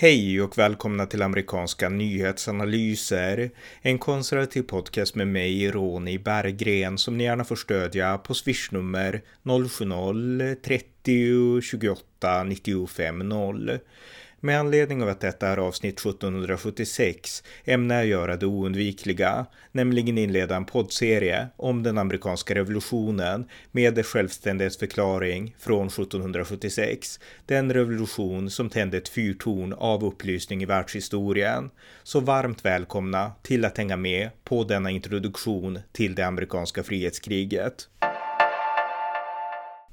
Hej och välkomna till amerikanska nyhetsanalyser. En konservativ podcast med mig, Ronny Berggren, som ni gärna får stödja på swishnummer 070-30 28 95 0. Med anledning av att detta är avsnitt 1776 ämnar jag göra det oundvikliga, nämligen inleda en poddserie om den amerikanska revolutionen med dess självständighetsförklaring från 1776. Den revolution som tände ett fyrtorn av upplysning i världshistorien. Så varmt välkomna till att hänga med på denna introduktion till det amerikanska frihetskriget.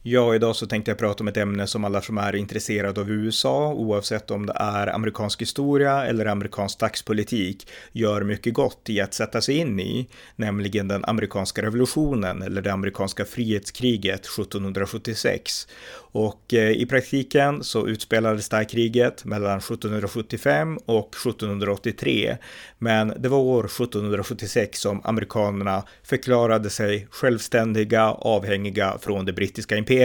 Ja, idag så tänkte jag prata om ett ämne som alla som är intresserade av USA, oavsett om det är amerikansk historia eller amerikansk dagspolitik, gör mycket gott i att sätta sig in i, nämligen den amerikanska revolutionen eller det amerikanska frihetskriget 1776. Och eh, i praktiken så utspelades det här kriget mellan 1775 och 1783. Men det var år 1776 som amerikanerna förklarade sig självständiga, avhängiga från det brittiska imperiet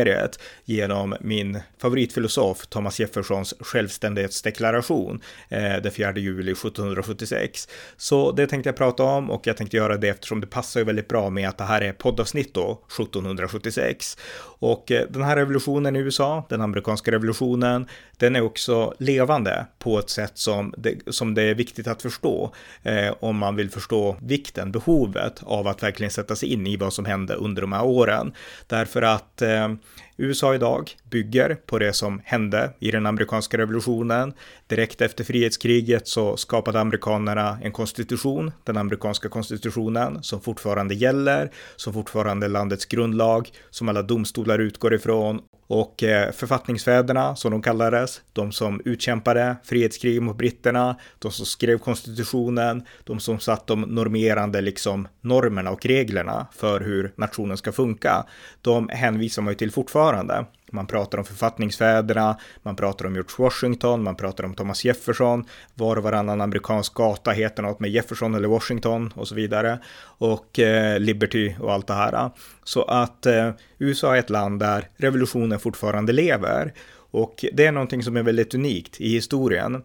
genom min favoritfilosof Thomas Jeffersons självständighetsdeklaration eh, den 4 juli 1776. Så det tänkte jag prata om och jag tänkte göra det eftersom det passar ju väldigt bra med att det här är poddavsnitt då, 1776. Och eh, den här revolutionen i USA, den amerikanska revolutionen, den är också levande på ett sätt som det, som det är viktigt att förstå eh, om man vill förstå vikten, behovet av att verkligen sätta sig in i vad som hände under de här åren. Därför att eh, USA idag bygger på det som hände i den amerikanska revolutionen. Direkt efter frihetskriget så skapade amerikanerna en konstitution, den amerikanska konstitutionen, som fortfarande gäller, som fortfarande är landets grundlag, som alla domstolar utgår ifrån och eh, författningsfäderna, som de kallades, de som utkämpade frihetskrig mot britterna, de som skrev konstitutionen, de som satt de normerande liksom normerna och reglerna för hur nationen ska funka, de hänvisar man ju till fortfarande. Man pratar om författningsfäderna, man pratar om George Washington, man pratar om Thomas Jefferson, var och varannan amerikansk gata heter något med Jefferson eller Washington och så vidare. Och eh, Liberty och allt det här. Så att eh, USA är ett land där revolutionen fortfarande lever. Och det är någonting som är väldigt unikt i historien.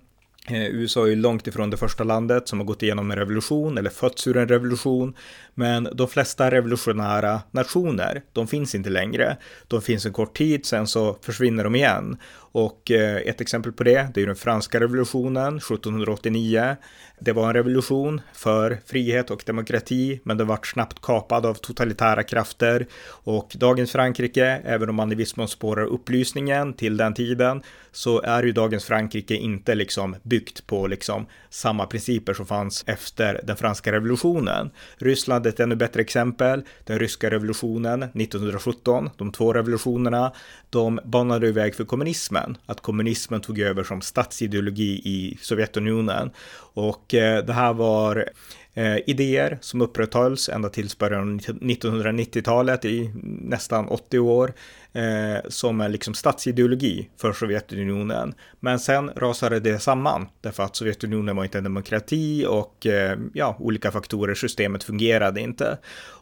Eh, USA är ju långt ifrån det första landet som har gått igenom en revolution eller fötts ur en revolution. Men de flesta revolutionära nationer, de finns inte längre. De finns en kort tid, sen så försvinner de igen. Och eh, ett exempel på det, det är den franska revolutionen 1789. Det var en revolution för frihet och demokrati, men den vart snabbt kapad av totalitära krafter. Och dagens Frankrike, även om man i viss mån spårar upplysningen till den tiden, så är ju dagens Frankrike inte liksom byggt på liksom samma principer som fanns efter den franska revolutionen. Ryssland hade ett ännu bättre exempel. Den ryska revolutionen 1917, de två revolutionerna, de banade väg för kommunismen. Att kommunismen tog över som statsideologi i Sovjetunionen. Och eh, det här var eh, idéer som upprätthölls ända tills början av 1990-talet i nästan 80 år eh, som är liksom statsideologi för Sovjetunionen. Men sen rasade det samman därför att Sovjetunionen var inte en demokrati och eh, ja, olika faktorer, systemet fungerade inte.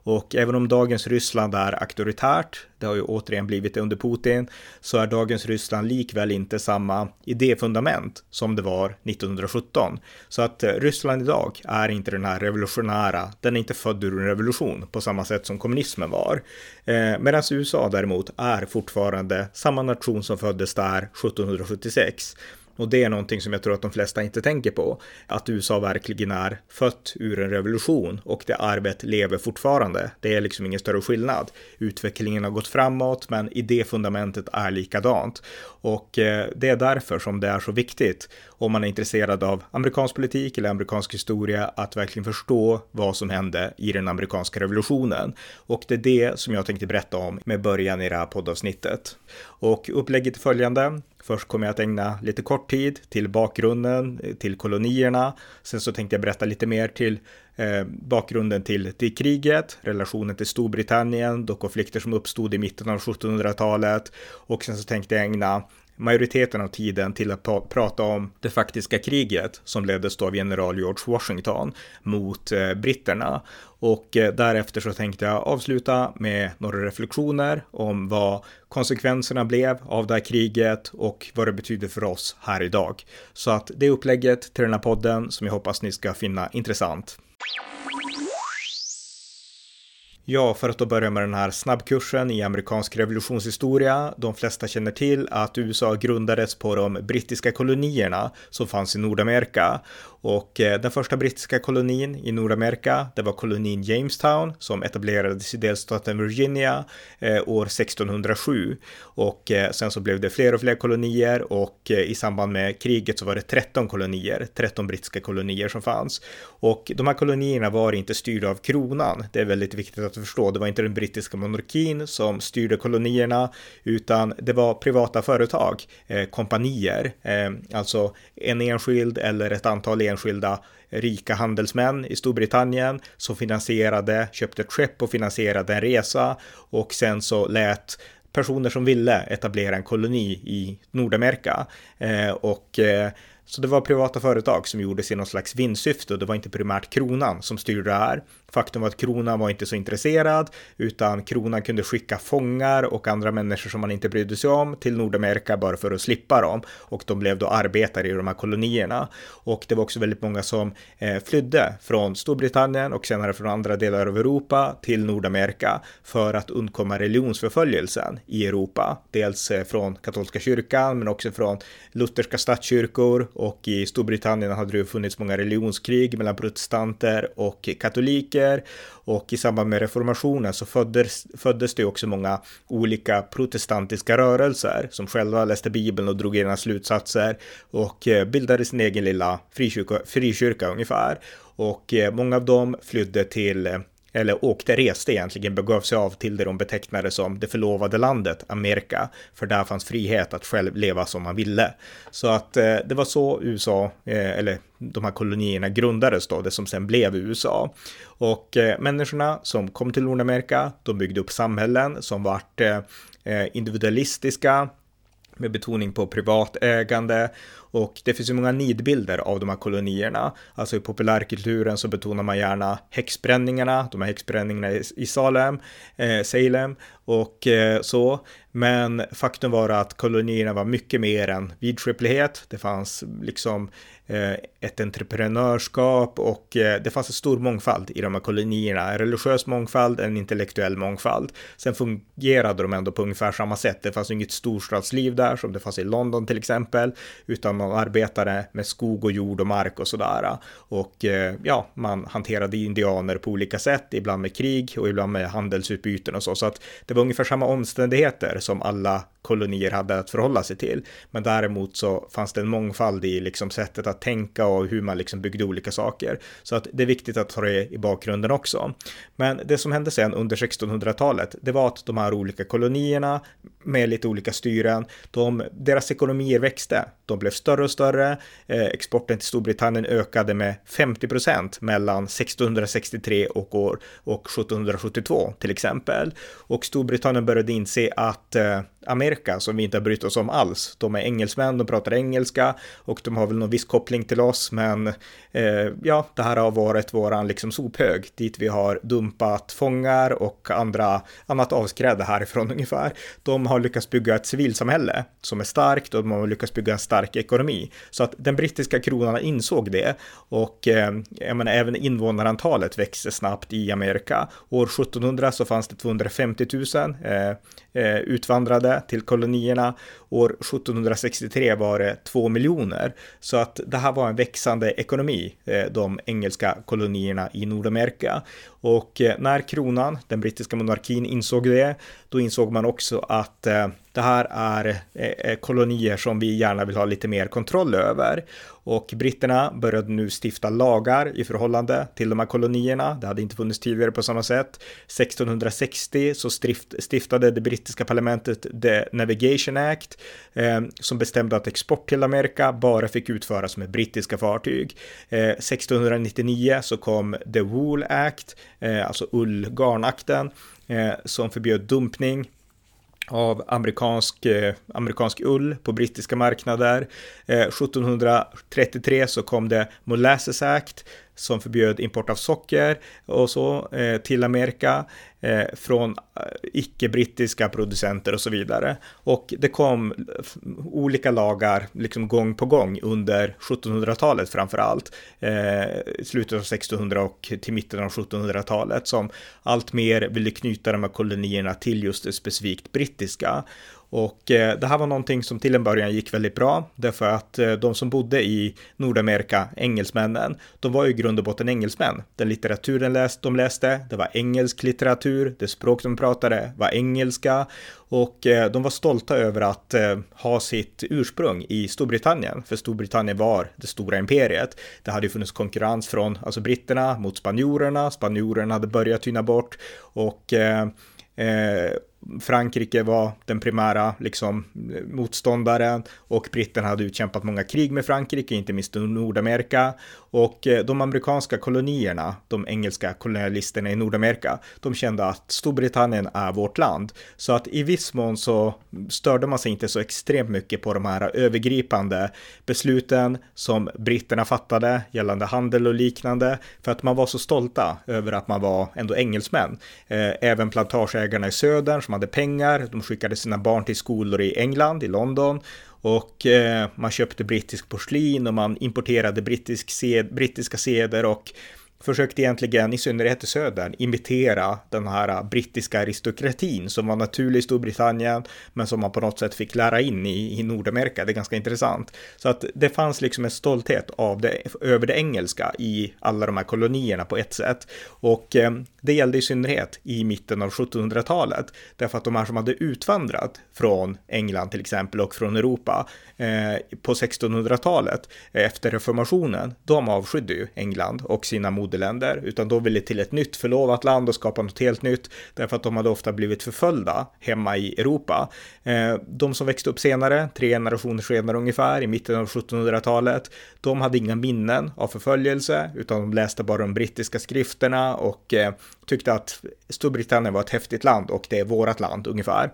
Och även om dagens Ryssland är auktoritärt, det har ju återigen blivit det under Putin, så är dagens Ryssland likväl inte samma idéfundament som det var 1917. Så att eh, Ryssland idag är inte den här revolutionära, den är inte född ur en revolution på samma sätt som kommunismen var. Eh, Medan USA däremot är fortfarande samma nation som föddes där 1776. Och det är någonting som jag tror att de flesta inte tänker på. Att USA verkligen är fött ur en revolution och det arvet lever fortfarande. Det är liksom ingen större skillnad. Utvecklingen har gått framåt, men i det fundamentet är likadant. Och eh, det är därför som det är så viktigt om man är intresserad av amerikansk politik eller amerikansk historia att verkligen förstå vad som hände i den amerikanska revolutionen. Och det är det som jag tänkte berätta om med början i det här poddavsnittet. Och upplägget är följande. Först kommer jag att ägna lite kort tid till bakgrunden, till kolonierna. Sen så tänkte jag berätta lite mer till eh, bakgrunden till, till kriget, relationen till Storbritannien, de konflikter som uppstod i mitten av 1700-talet och sen så tänkte jag ägna majoriteten av tiden till att prata om det faktiska kriget som leddes då av general George Washington mot eh, britterna. Och eh, därefter så tänkte jag avsluta med några reflektioner om vad konsekvenserna blev av det här kriget och vad det betyder för oss här idag. Så att det är upplägget till den här podden som jag hoppas ni ska finna intressant. Ja, för att då börja med den här snabbkursen i amerikansk revolutionshistoria. De flesta känner till att USA grundades på de brittiska kolonierna som fanns i Nordamerika och eh, den första brittiska kolonin i Nordamerika, det var kolonin Jamestown som etablerades i delstaten Virginia eh, år 1607. Och eh, sen så blev det fler och fler kolonier och i samband med kriget så var det 13 kolonier, 13 brittiska kolonier som fanns. Och de här kolonierna var inte styrda av kronan. Det är väldigt viktigt att förstå. Det var inte den brittiska monarkin som styrde kolonierna, utan det var privata företag, kompanier, alltså en enskild eller ett antal enskilda enskilda rika handelsmän i Storbritannien som finansierade, köpte ett skepp och finansierade en resa och sen så lät personer som ville etablera en koloni i Nordamerika eh, och eh, så det var privata företag som gjorde sig någon slags vinstsyfte och det var inte primärt kronan som styrde det här. Faktum var att kronan var inte så intresserad, utan kronan kunde skicka fångar och andra människor som man inte brydde sig om till Nordamerika bara för att slippa dem. Och de blev då arbetare i de här kolonierna. Och det var också väldigt många som eh, flydde från Storbritannien och senare från andra delar av Europa till Nordamerika för att undkomma religionsförföljelsen i Europa. Dels eh, från katolska kyrkan, men också från lutherska statskyrkor och i Storbritannien hade det funnits många religionskrig mellan protestanter och katoliker teologer och i samband med reformationen så föddes, föddes det också många olika protestantiska rörelser som själva läste Bibeln och drog egna slutsatser och eh, bildade sin egen lilla frikyrka, frikyrka ungefär. Och eh, många av dem flydde till eh, eller åkte, reste egentligen, begav sig av till det de betecknade som det förlovade landet, Amerika, för där fanns frihet att själv leva som man ville. Så att eh, det var så USA, eh, eller de här kolonierna grundades då, det som sen blev USA. Och eh, människorna som kom till Nordamerika, de byggde upp samhällen som vart eh, eh individualistiska, med betoning på privat ägande och det finns ju många nidbilder av de här kolonierna. Alltså i populärkulturen så betonar man gärna häxbränningarna, de här häxbränningarna i Salem, eh, Salem och eh, så. Men faktum var att kolonierna var mycket mer än vidskeplighet. Det fanns liksom eh, ett entreprenörskap och eh, det fanns en stor mångfald i de här kolonierna. En religiös mångfald, en intellektuell mångfald. Sen fungerade de ändå på ungefär samma sätt. Det fanns inget storstadsliv där som det fanns i London till exempel, utan man arbetade med skog och jord och mark och sådär. Och eh, ja, man hanterade indianer på olika sätt, ibland med krig och ibland med handelsutbyten och så. Så att det var ungefär samma omständigheter som alla kolonier hade att förhålla sig till. Men däremot så fanns det en mångfald i liksom sättet att tänka och och hur man liksom byggde olika saker. Så att det är viktigt att ha det i bakgrunden också. Men det som hände sen under 1600-talet, det var att de här olika kolonierna med lite olika styren, de, deras ekonomier växte. De blev större och större. Eh, exporten till Storbritannien ökade med 50 procent mellan 1663 och år och 1772 till exempel. Och Storbritannien började inse att eh, Amerika som vi inte har brytt oss om alls. De är engelsmän, de pratar engelska och de har väl någon viss koppling till oss, men eh, ja, det här har varit våran liksom sophög dit vi har dumpat fångar och andra, annat avskräde härifrån ungefär. De har lyckats bygga ett civilsamhälle som är starkt och de har lyckats bygga en stark ekonomi. Så att den brittiska kronan insåg det och eh, jag menar, även invånarantalet växte snabbt i Amerika. År 1700 så fanns det 250 000 eh, eh, till kolonierna. År 1763 var det 2 miljoner. Så att det här var en växande ekonomi, eh, de engelska kolonierna i Nordamerika. Och eh, när kronan, den brittiska monarkin, insåg det, då insåg man också att eh, det här är eh, eh, kolonier som vi gärna vill ha lite mer kontroll över. Och britterna började nu stifta lagar i förhållande till de här kolonierna. Det hade inte funnits tidigare på samma sätt. 1660 så stiftade det brittiska parlamentet The Navigation Act eh, som bestämde att export till Amerika bara fick utföras med brittiska fartyg. Eh, 1699 så kom The Wool Act, eh, alltså ullgarnakten, eh, som förbjöd dumpning av amerikansk, eh, amerikansk ull på brittiska marknader. Eh, 1733 så kom det Molasses Act som förbjöd import av socker och så eh, till Amerika eh, från eh, icke-brittiska producenter och så vidare. Och det kom olika lagar liksom gång på gång under 1700-talet framför allt, eh, slutet av 1600 och till mitten av 1700-talet som allt mer ville knyta de här kolonierna till just det specifikt brittiska. Och eh, det här var någonting som till en början gick väldigt bra, därför att eh, de som bodde i Nordamerika, engelsmännen, de var ju i grund och botten engelsmän. Den litteraturen läst, de läste, det var engelsk litteratur, det språk de pratade var engelska och eh, de var stolta över att eh, ha sitt ursprung i Storbritannien, för Storbritannien var det stora imperiet. Det hade ju funnits konkurrens från alltså britterna mot spanjorerna, spanjorerna hade börjat tyna bort och eh, eh Frankrike var den primära liksom, motståndaren och britterna hade utkämpat många krig med Frankrike, inte minst i Nordamerika. Och eh, de amerikanska kolonierna, de engelska kolonialisterna i Nordamerika, de kände att Storbritannien är vårt land. Så att i viss mån så störde man sig inte så extremt mycket på de här övergripande besluten som britterna fattade gällande handel och liknande, för att man var så stolta över att man var ändå engelsmän. Eh, även plantageägarna i södern som hade pengar. De skickade sina barn till skolor i England, i London och eh, man köpte brittisk porslin och man importerade brittisk sed, brittiska seder och försökte egentligen, i synnerhet i södern, imitera den här brittiska aristokratin som var naturlig i Storbritannien, men som man på något sätt fick lära in i, i Nordamerika. Det är ganska intressant. Så att det fanns liksom en stolthet av det, över det engelska i alla de här kolonierna på ett sätt. Och eh, det gällde i synnerhet i mitten av 1700-talet, därför att de här som hade utvandrat från England till exempel och från Europa eh, på 1600-talet eh, efter reformationen, de avskydde ju England och sina moderländer, utan de ville till ett nytt förlovat land och skapa något helt nytt, därför att de hade ofta blivit förföljda hemma i Europa. Eh, de som växte upp senare, tre generationer senare ungefär, i mitten av 1700-talet, de hade inga minnen av förföljelse, utan de läste bara de brittiska skrifterna och eh, tyckte att Storbritannien var ett häftigt land och det är vårat land ungefär.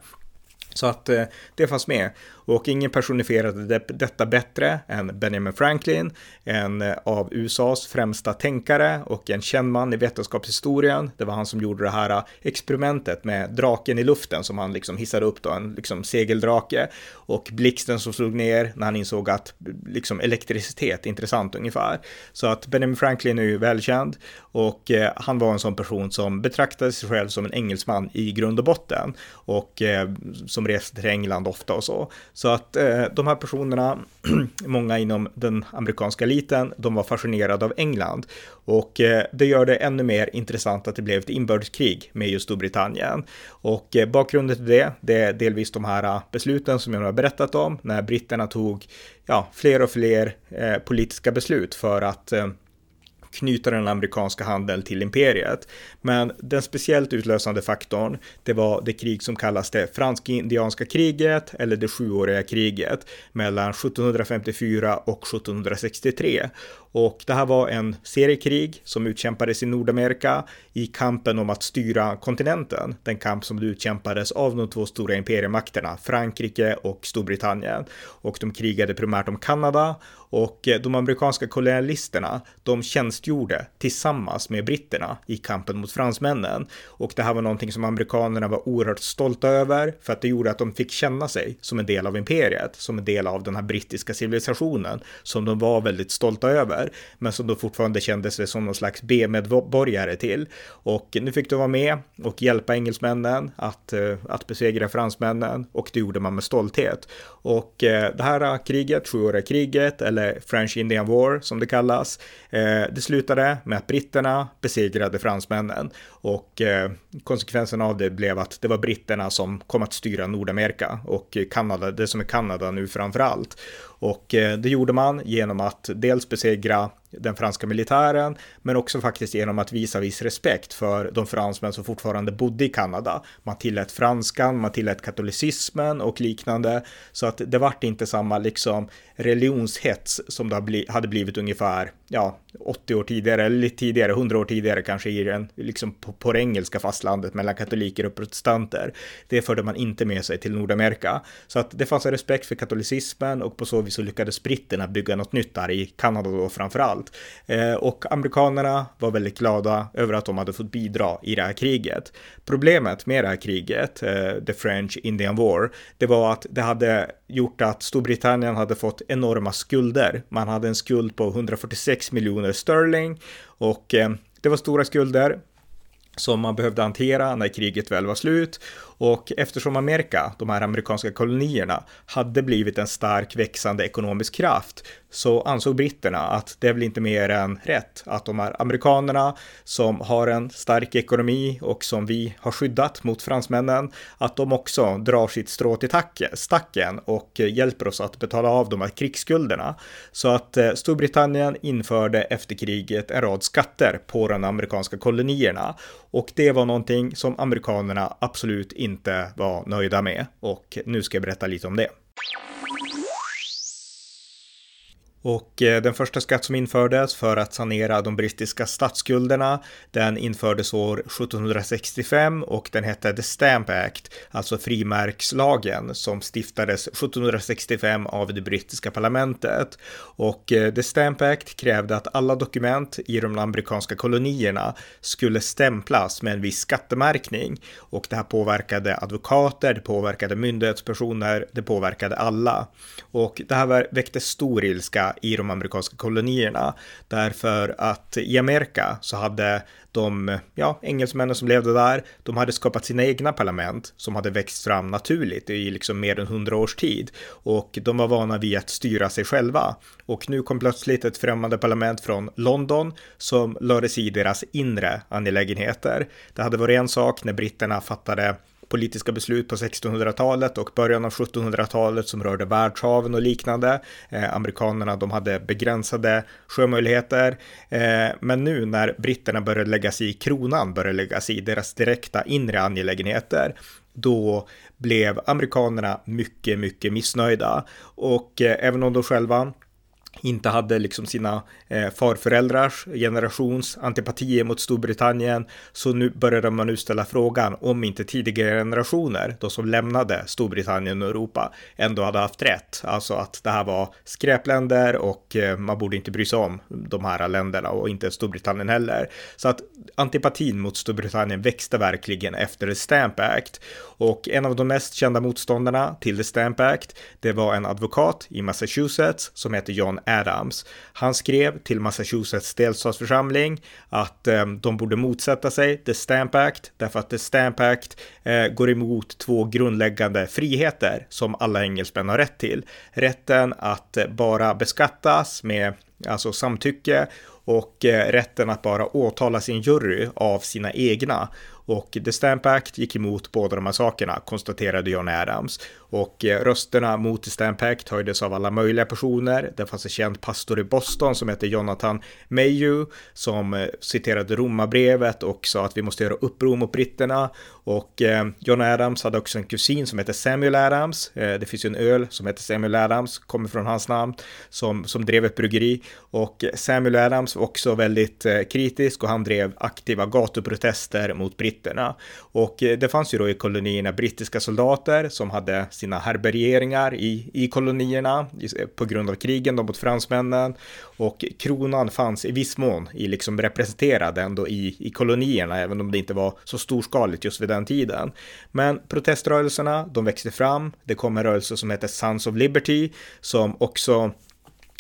Så att eh, det fanns med. Och ingen personifierade detta bättre än Benjamin Franklin, en av USAs främsta tänkare och en känd man i vetenskapshistorien. Det var han som gjorde det här experimentet med draken i luften som han liksom hissade upp då, en liksom segeldrake och blixten som slog ner när han insåg att liksom elektricitet är intressant ungefär. Så att Benjamin Franklin är ju välkänd och eh, han var en sån person som betraktade sig själv som en engelsman i grund och botten och eh, som reste till England ofta och så. Så att eh, de här personerna, många inom den amerikanska eliten, de var fascinerade av England. Och eh, det gör det ännu mer intressant att det blev ett inbördeskrig med just Storbritannien. Och eh, bakgrunden till det, det är delvis de här eh, besluten som jag har berättat om, när britterna tog ja, fler och fler eh, politiska beslut för att eh, knyta den amerikanska handeln till imperiet. Men den speciellt utlösande faktorn, det var det krig som kallas det fransk-indianska kriget eller det sjuåriga kriget mellan 1754 och 1763. Och det här var en seriekrig som utkämpades i Nordamerika i kampen om att styra kontinenten. Den kamp som utkämpades av de två stora imperiemakterna, Frankrike och Storbritannien. Och de krigade primärt om Kanada och eh, de amerikanska kolonialisterna, de tjänstgjorde tillsammans med britterna i kampen mot fransmännen. Och det här var någonting som amerikanerna var oerhört stolta över för att det gjorde att de fick känna sig som en del av imperiet, som en del av den här brittiska civilisationen som de var väldigt stolta över, men som då fortfarande kände sig som någon slags B-medborgare till. Och nu fick de vara med och hjälpa engelsmännen att, eh, att besegra fransmännen och det gjorde man med stolthet. Och eh, det här eh, kriget, sjuåriga kriget, eller French Indian War som det kallas, det slutade med att britterna besegrade fransmännen och eh, konsekvensen av det blev att det var britterna som kom att styra Nordamerika och Kanada, det som är Kanada nu framför allt. Och eh, det gjorde man genom att dels besegra den franska militären, men också faktiskt genom att visa viss respekt för de fransmän som fortfarande bodde i Kanada. Man tillät franskan, man tillät katolicismen och liknande, så att det vart inte samma liksom religionshets som det hade blivit ungefär, ja, 80 år tidigare, eller lite tidigare, 100 år tidigare kanske i den, liksom på, på det engelska fastlandet mellan katoliker och protestanter. Det förde man inte med sig till Nordamerika. Så att det fanns en respekt för katolicismen och på så vis så lyckades britterna bygga något nytt där i Kanada då framför allt allt. Eh, och amerikanerna var väldigt glada över att de hade fått bidra i det här kriget. Problemet med det här kriget, eh, The French Indian War, det var att det hade gjort att Storbritannien hade fått enorma skulder. Man hade en skuld på 146 miljoner sterling och eh, det var stora skulder som man behövde hantera när kriget väl var slut och eftersom Amerika, de här amerikanska kolonierna, hade blivit en stark växande ekonomisk kraft så ansåg britterna att det är väl inte mer än rätt att de här amerikanerna som har en stark ekonomi och som vi har skyddat mot fransmännen, att de också drar sitt strå till stacken och hjälper oss att betala av de här krigsskulderna. Så att eh, Storbritannien införde efter kriget en rad skatter på de amerikanska kolonierna och det var någonting som amerikanerna absolut inte inte var nöjda med och nu ska jag berätta lite om det. Och eh, den första skatt som infördes för att sanera de brittiska statsskulderna, den infördes år 1765 och den hette The Stamp Act, alltså frimärkslagen som stiftades 1765 av det brittiska parlamentet. Och eh, The Stamp Act krävde att alla dokument i de amerikanska kolonierna skulle stämplas med en viss skattemärkning och det här påverkade advokater, det påverkade myndighetspersoner, det påverkade alla. Och det här väckte stor ilska i de amerikanska kolonierna. Därför att i Amerika så hade de ja, engelsmännen som levde där, de hade skapat sina egna parlament som hade växt fram naturligt i liksom mer än hundra års tid och de var vana vid att styra sig själva. Och nu kom plötsligt ett främmande parlament från London som lade sig i deras inre angelägenheter. Det hade varit en sak när britterna fattade politiska beslut på 1600-talet och början av 1700-talet som rörde världshaven och liknande. Eh, amerikanerna de hade begränsade sjömöjligheter. Eh, men nu när britterna började lägga sig i kronan, började lägga sig i deras direkta inre angelägenheter, då blev amerikanerna mycket, mycket missnöjda. Och eh, även om de själva inte hade liksom sina eh, farföräldrars generations antipatier mot Storbritannien. Så nu började man nu ställa frågan om inte tidigare generationer, de som lämnade Storbritannien och Europa, ändå hade haft rätt. Alltså att det här var skräpländer och eh, man borde inte bry sig om de här länderna och inte Storbritannien heller. Så att antipatin mot Storbritannien växte verkligen efter The Stamp Act och en av de mest kända motståndarna till The Stamp Act, det var en advokat i Massachusetts som heter John Adams. Han skrev till Massachusetts delstatsförsamling att eh, de borde motsätta sig The Stamp Act därför att The Stamp Act eh, går emot två grundläggande friheter som alla engelsmän har rätt till. Rätten att eh, bara beskattas med alltså samtycke och eh, rätten att bara åtala sin jury av sina egna. Och The Stamp Act gick emot båda de här sakerna, konstaterade John Adams. Och eh, rösterna mot The Stamp Act höjdes av alla möjliga personer. Det fanns en känd pastor i Boston som hette Jonathan Mayhew som eh, citerade romabrevet och sa att vi måste göra uppror mot britterna. Och eh, John Adams hade också en kusin som hette Samuel Adams. Det finns ju en öl som heter Samuel Adams, kommer från hans namn, som, som drev ett bryggeri. Och Samuel Adams var också väldigt kritisk och han drev aktiva gatuprotester mot britterna. Och eh, det fanns ju då i kolonierna brittiska soldater som hade sina härbärgeringar i, i kolonierna på grund av krigen mot fransmännen och kronan fanns i viss mån i liksom representerad ändå i, i kolonierna, även om det inte var så storskaligt just vid den tiden. Men proteströrelserna, de växte fram. Det kom en rörelse som heter Sons of Liberty som också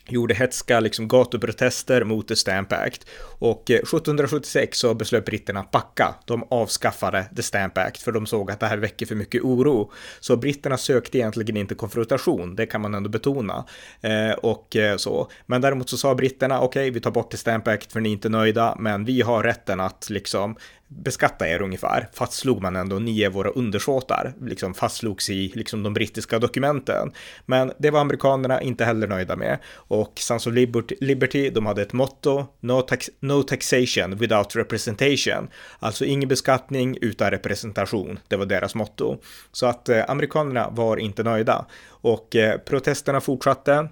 gjorde hetska liksom gatuprotester mot The Stamp Act och eh, 1776 så beslöt britterna att backa. De avskaffade The Stamp Act för de såg att det här väcker för mycket oro. Så britterna sökte egentligen inte konfrontation, det kan man ändå betona. Eh, och eh, så. Men däremot så sa britterna, okej, okay, vi tar bort The Stamp Act för ni är inte nöjda, men vi har rätten att liksom beskatta er ungefär, fastslog man ändå, ni är våra undersåtar, liksom fastslogs i liksom de brittiska dokumenten. Men det var amerikanerna inte heller nöjda med och Sons of Liberty, de hade ett motto, no, tax no taxation without representation, alltså ingen beskattning utan representation, det var deras motto. Så att eh, amerikanerna var inte nöjda och eh, protesterna fortsatte.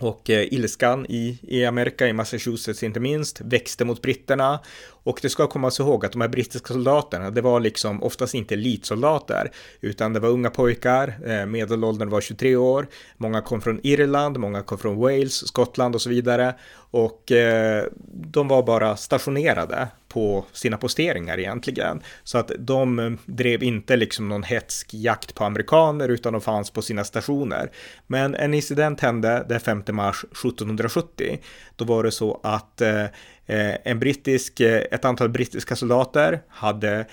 Och eh, ilskan i, i Amerika, i Massachusetts inte minst, växte mot britterna. Och det ska komma sig ihåg att de här brittiska soldaterna, det var liksom oftast inte elitsoldater, utan det var unga pojkar, eh, medelåldern var 23 år, många kom från Irland, många kom från Wales, Skottland och så vidare. Och eh, de var bara stationerade på sina posteringar egentligen. Så att de eh, drev inte liksom någon hetsk jakt på amerikaner utan de fanns på sina stationer. Men en incident hände den 5 mars 1770. Då var det så att eh, eh, en brittisk, ett antal brittiska soldater hade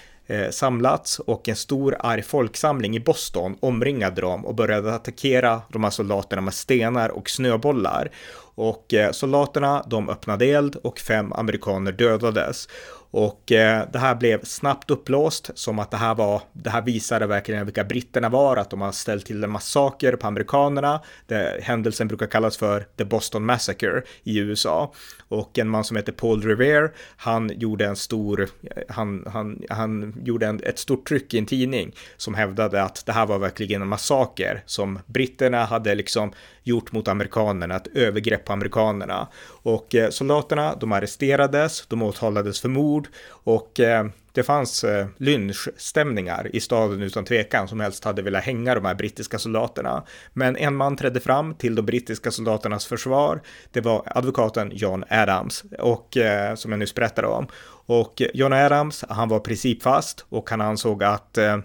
samlats och en stor arg folksamling i Boston omringade dem och började attackera de här soldaterna med stenar och snöbollar. Och eh, soldaterna de öppnade eld och fem amerikaner dödades. Och eh, det här blev snabbt upplåst som att det här var, det här visade verkligen vilka britterna var, att de har ställt till en massaker på amerikanerna. Det, händelsen brukar kallas för The Boston Massacre i USA. Och en man som heter Paul Revere, han gjorde en stor, eh, han, han, han gjorde en, ett stort tryck i en tidning som hävdade att det här var verkligen en massaker som britterna hade liksom gjort mot amerikanerna, ett övergrepp på amerikanerna. Och eh, soldaterna, de arresterades, de åtalades för mord och eh, det fanns eh, lynchstämningar i staden utan tvekan som helst hade velat hänga de här brittiska soldaterna. Men en man trädde fram till de brittiska soldaternas försvar. Det var advokaten John Adams och eh, som jag nyss berättade om. Och John Adams, han var principfast och han ansåg att eh,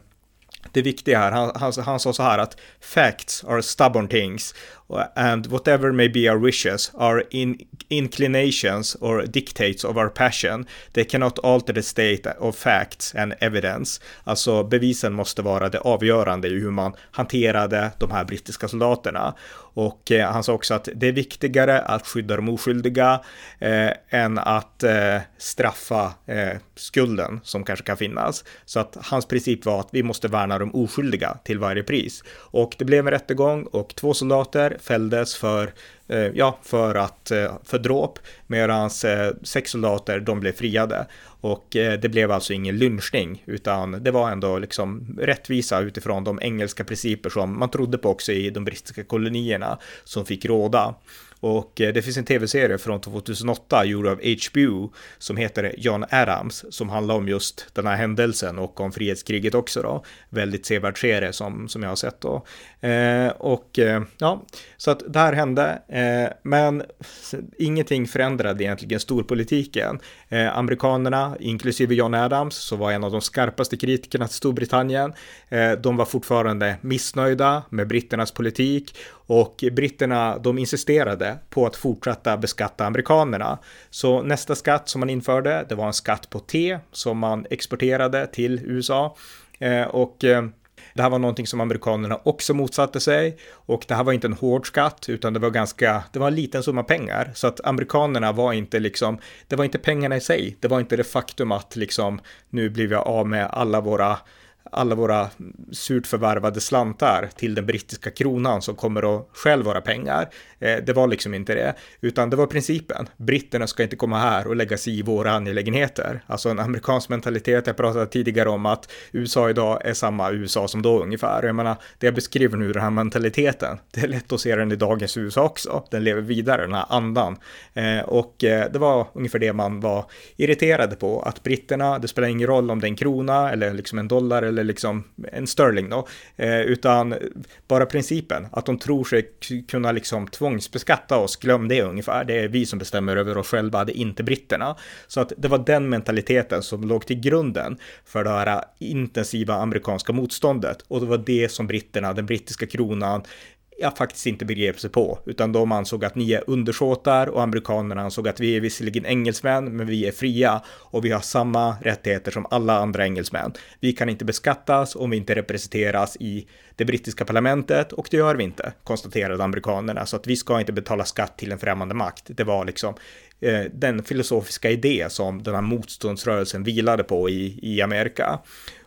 det viktiga här, han, han, han sa så här att facts are stubborn things and whatever may be our wishes, our in inclinations or dictates of our passion, they cannot alter the state of facts and evidence. Alltså bevisen måste vara det avgörande i hur man hanterade de här brittiska soldaterna. Och eh, han sa också att det är viktigare att skydda de oskyldiga eh, än att eh, straffa eh, skulden som kanske kan finnas. Så att hans princip var att vi måste värna de oskyldiga till varje pris. Och det blev en rättegång och två soldater fälldes för, eh, ja, för, att, eh, för dråp medan eh, sex soldater de blev friade. Och det blev alltså ingen lynchning utan det var ändå liksom rättvisa utifrån de engelska principer som man trodde på också i de brittiska kolonierna som fick råda. Och eh, det finns en tv-serie från 2008 gjord av HBO som heter John Adams som handlar om just den här händelsen och om frihetskriget också då. Väldigt sevärd serie som, som jag har sett då. Eh, och eh, ja, så att det här hände, eh, men ingenting förändrade egentligen storpolitiken. Eh, amerikanerna, inklusive John Adams, som var en av de skarpaste kritikerna till Storbritannien, eh, de var fortfarande missnöjda med britternas politik och britterna, de insisterade på att fortsätta beskatta amerikanerna. Så nästa skatt som man införde, det var en skatt på te som man exporterade till USA. Eh, och eh, det här var någonting som amerikanerna också motsatte sig och det här var inte en hård skatt utan det var ganska, det var en liten summa pengar så att amerikanerna var inte liksom, det var inte pengarna i sig, det var inte det faktum att liksom nu blir vi av med alla våra alla våra surt förvärvade slantar till den brittiska kronan som kommer att själv vara pengar. Eh, det var liksom inte det, utan det var principen. Britterna ska inte komma här och lägga sig i våra angelägenheter. Alltså en amerikansk mentalitet. Jag pratade tidigare om att USA idag är samma USA som då ungefär. Jag menar, det jag beskriver nu, den här mentaliteten, det är lätt att se den i dagens USA också. Den lever vidare, den här andan. Eh, och eh, det var ungefär det man var irriterade på, att britterna, det spelar ingen roll om det är en krona eller liksom en dollar eller liksom en sterling då, eh, utan bara principen att de tror sig kunna liksom tvångsbeskatta oss, glöm det ungefär. Det är vi som bestämmer över oss själva, det är inte britterna. Så att det var den mentaliteten som låg till grunden för det här intensiva amerikanska motståndet och det var det som britterna, den brittiska kronan, jag faktiskt inte begrep sig på, utan de ansåg att ni är undersåtar och amerikanerna ansåg att vi är visserligen engelsmän, men vi är fria och vi har samma rättigheter som alla andra engelsmän. Vi kan inte beskattas om vi inte representeras i det brittiska parlamentet och det gör vi inte, konstaterade amerikanerna, så att vi ska inte betala skatt till en främmande makt. Det var liksom eh, den filosofiska idé som den här motståndsrörelsen vilade på i, i Amerika.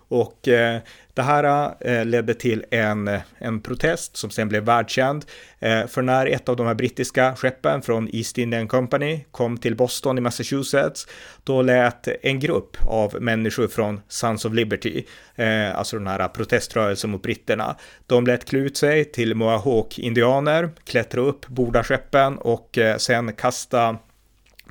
Och eh, det här eh, ledde till en, eh, en protest som sen blev världskänd. Eh, för när ett av de här brittiska skeppen från East Indian Company kom till Boston i Massachusetts, då lät en grupp av människor från Sons of Liberty, eh, alltså den här proteströrelsen mot britterna, de lät klä ut sig till Mohawk-indianer, klättra upp, borda skeppen och eh, sen kasta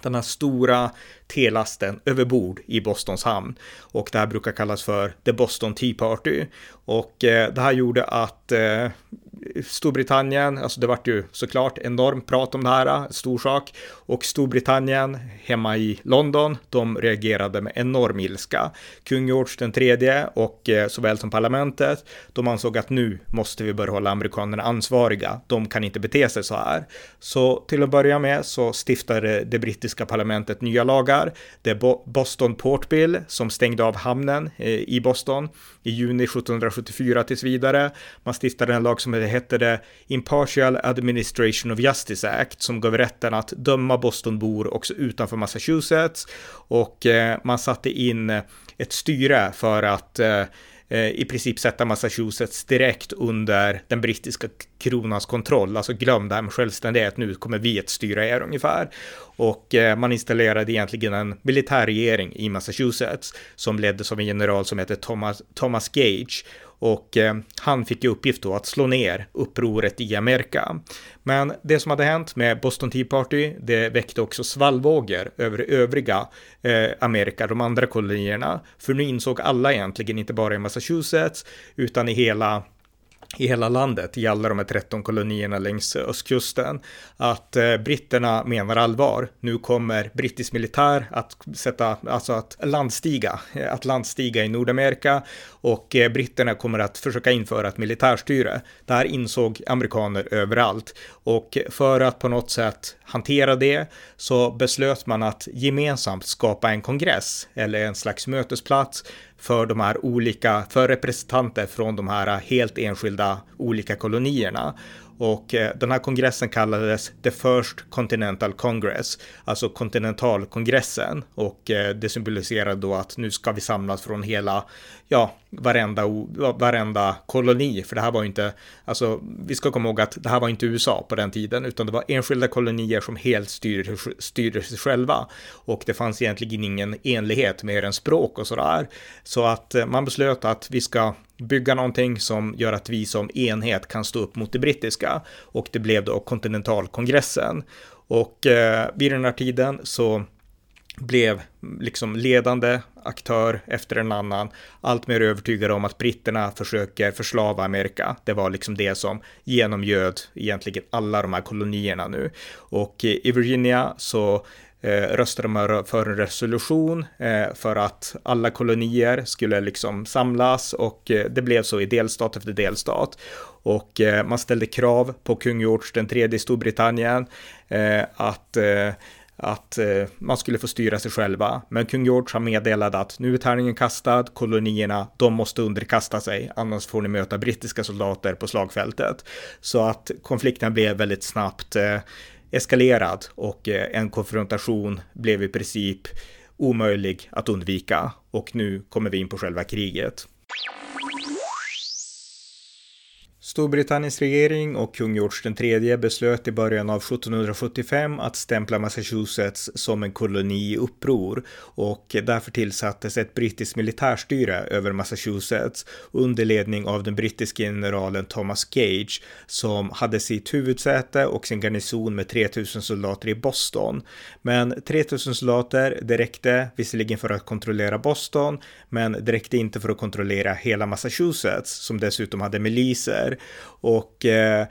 den här stora telasten över bord i Bostons hamn. Och det här brukar kallas för The Boston Tea Party. Och eh, det här gjorde att eh, Storbritannien, alltså det vart ju såklart enormt prat om det här, stor sak. Och Storbritannien hemma i London, de reagerade med enorm ilska. Kung George den tredje och eh, såväl som parlamentet, de ansåg att nu måste vi börja hålla amerikanerna ansvariga. De kan inte bete sig så här. Så till att börja med så stiftade det brittiska parlamentet nya lagar. Det är Boston Port Bill som stängde av hamnen eh, i Boston i juni 1774 tills vidare. Man stiftade en lag som heter hette det Impartial Administration of Justice Act som gav rätten att döma Bostonbor också utanför Massachusetts och eh, man satte in ett styre för att eh, eh, i princip sätta Massachusetts direkt under den brittiska kronans kontroll. Alltså glöm det här med självständighet, nu kommer vi att styra er ungefär. Och man installerade egentligen en militärregering i Massachusetts som leddes av en general som heter Thomas, Thomas Gage och eh, han fick i uppgift då att slå ner upproret i Amerika. Men det som hade hänt med Boston Tea Party, det väckte också svallvågor över övriga eh, Amerika, de andra kolonierna. För nu insåg alla egentligen, inte bara i Massachusetts, utan i hela i hela landet, i alla de här 13 kolonierna längs östkusten, att eh, britterna menar allvar. Nu kommer brittisk militär att sätta, alltså att landstiga, eh, att landstiga i Nordamerika och eh, britterna kommer att försöka införa ett militärstyre. Det här insåg amerikaner överallt och för att på något sätt hantera det så beslöt man att gemensamt skapa en kongress eller en slags mötesplats för de här olika, för representanter från de här helt enskilda olika kolonierna. Och eh, den här kongressen kallades The First Continental Congress, alltså kontinentalkongressen. Och eh, det symboliserar då att nu ska vi samlas från hela, ja, varenda, varenda koloni. För det här var ju inte, alltså vi ska komma ihåg att det här var inte USA på den tiden, utan det var enskilda kolonier som helt styrde, styrde sig själva. Och det fanns egentligen ingen enlighet mer än språk och sådär. Så att eh, man beslöt att vi ska bygga någonting som gör att vi som enhet kan stå upp mot det brittiska och det blev då kontinentalkongressen. Och eh, vid den här tiden så blev liksom ledande aktör efter en annan allt mer övertygade om att britterna försöker förslava Amerika. Det var liksom det som genomgöd egentligen alla de här kolonierna nu. Och eh, i Virginia så eh, Eh, röstade man för en resolution eh, för att alla kolonier skulle liksom samlas och eh, det blev så i delstat efter delstat. Och eh, man ställde krav på kung George den tredje i Storbritannien eh, att eh, att eh, man skulle få styra sig själva. Men kung George har meddelat att nu är tärningen kastad, kolonierna, de måste underkasta sig, annars får ni möta brittiska soldater på slagfältet. Så att konflikten blev väldigt snabbt eh, eskalerad och eh, en konfrontation blev i princip omöjlig att undvika. Och nu kommer vi in på själva kriget. Storbritanniens regering och kung George III beslöt i början av 1775 att stämpla Massachusetts som en koloni i uppror och därför tillsattes ett brittiskt militärstyre över Massachusetts under ledning av den brittiske generalen Thomas Gage som hade sitt huvudsäte och sin garnison med 3000 soldater i Boston. Men 3000 soldater, det räckte visserligen för att kontrollera Boston, men det räckte inte för att kontrollera hela Massachusetts som dessutom hade miliser och eh,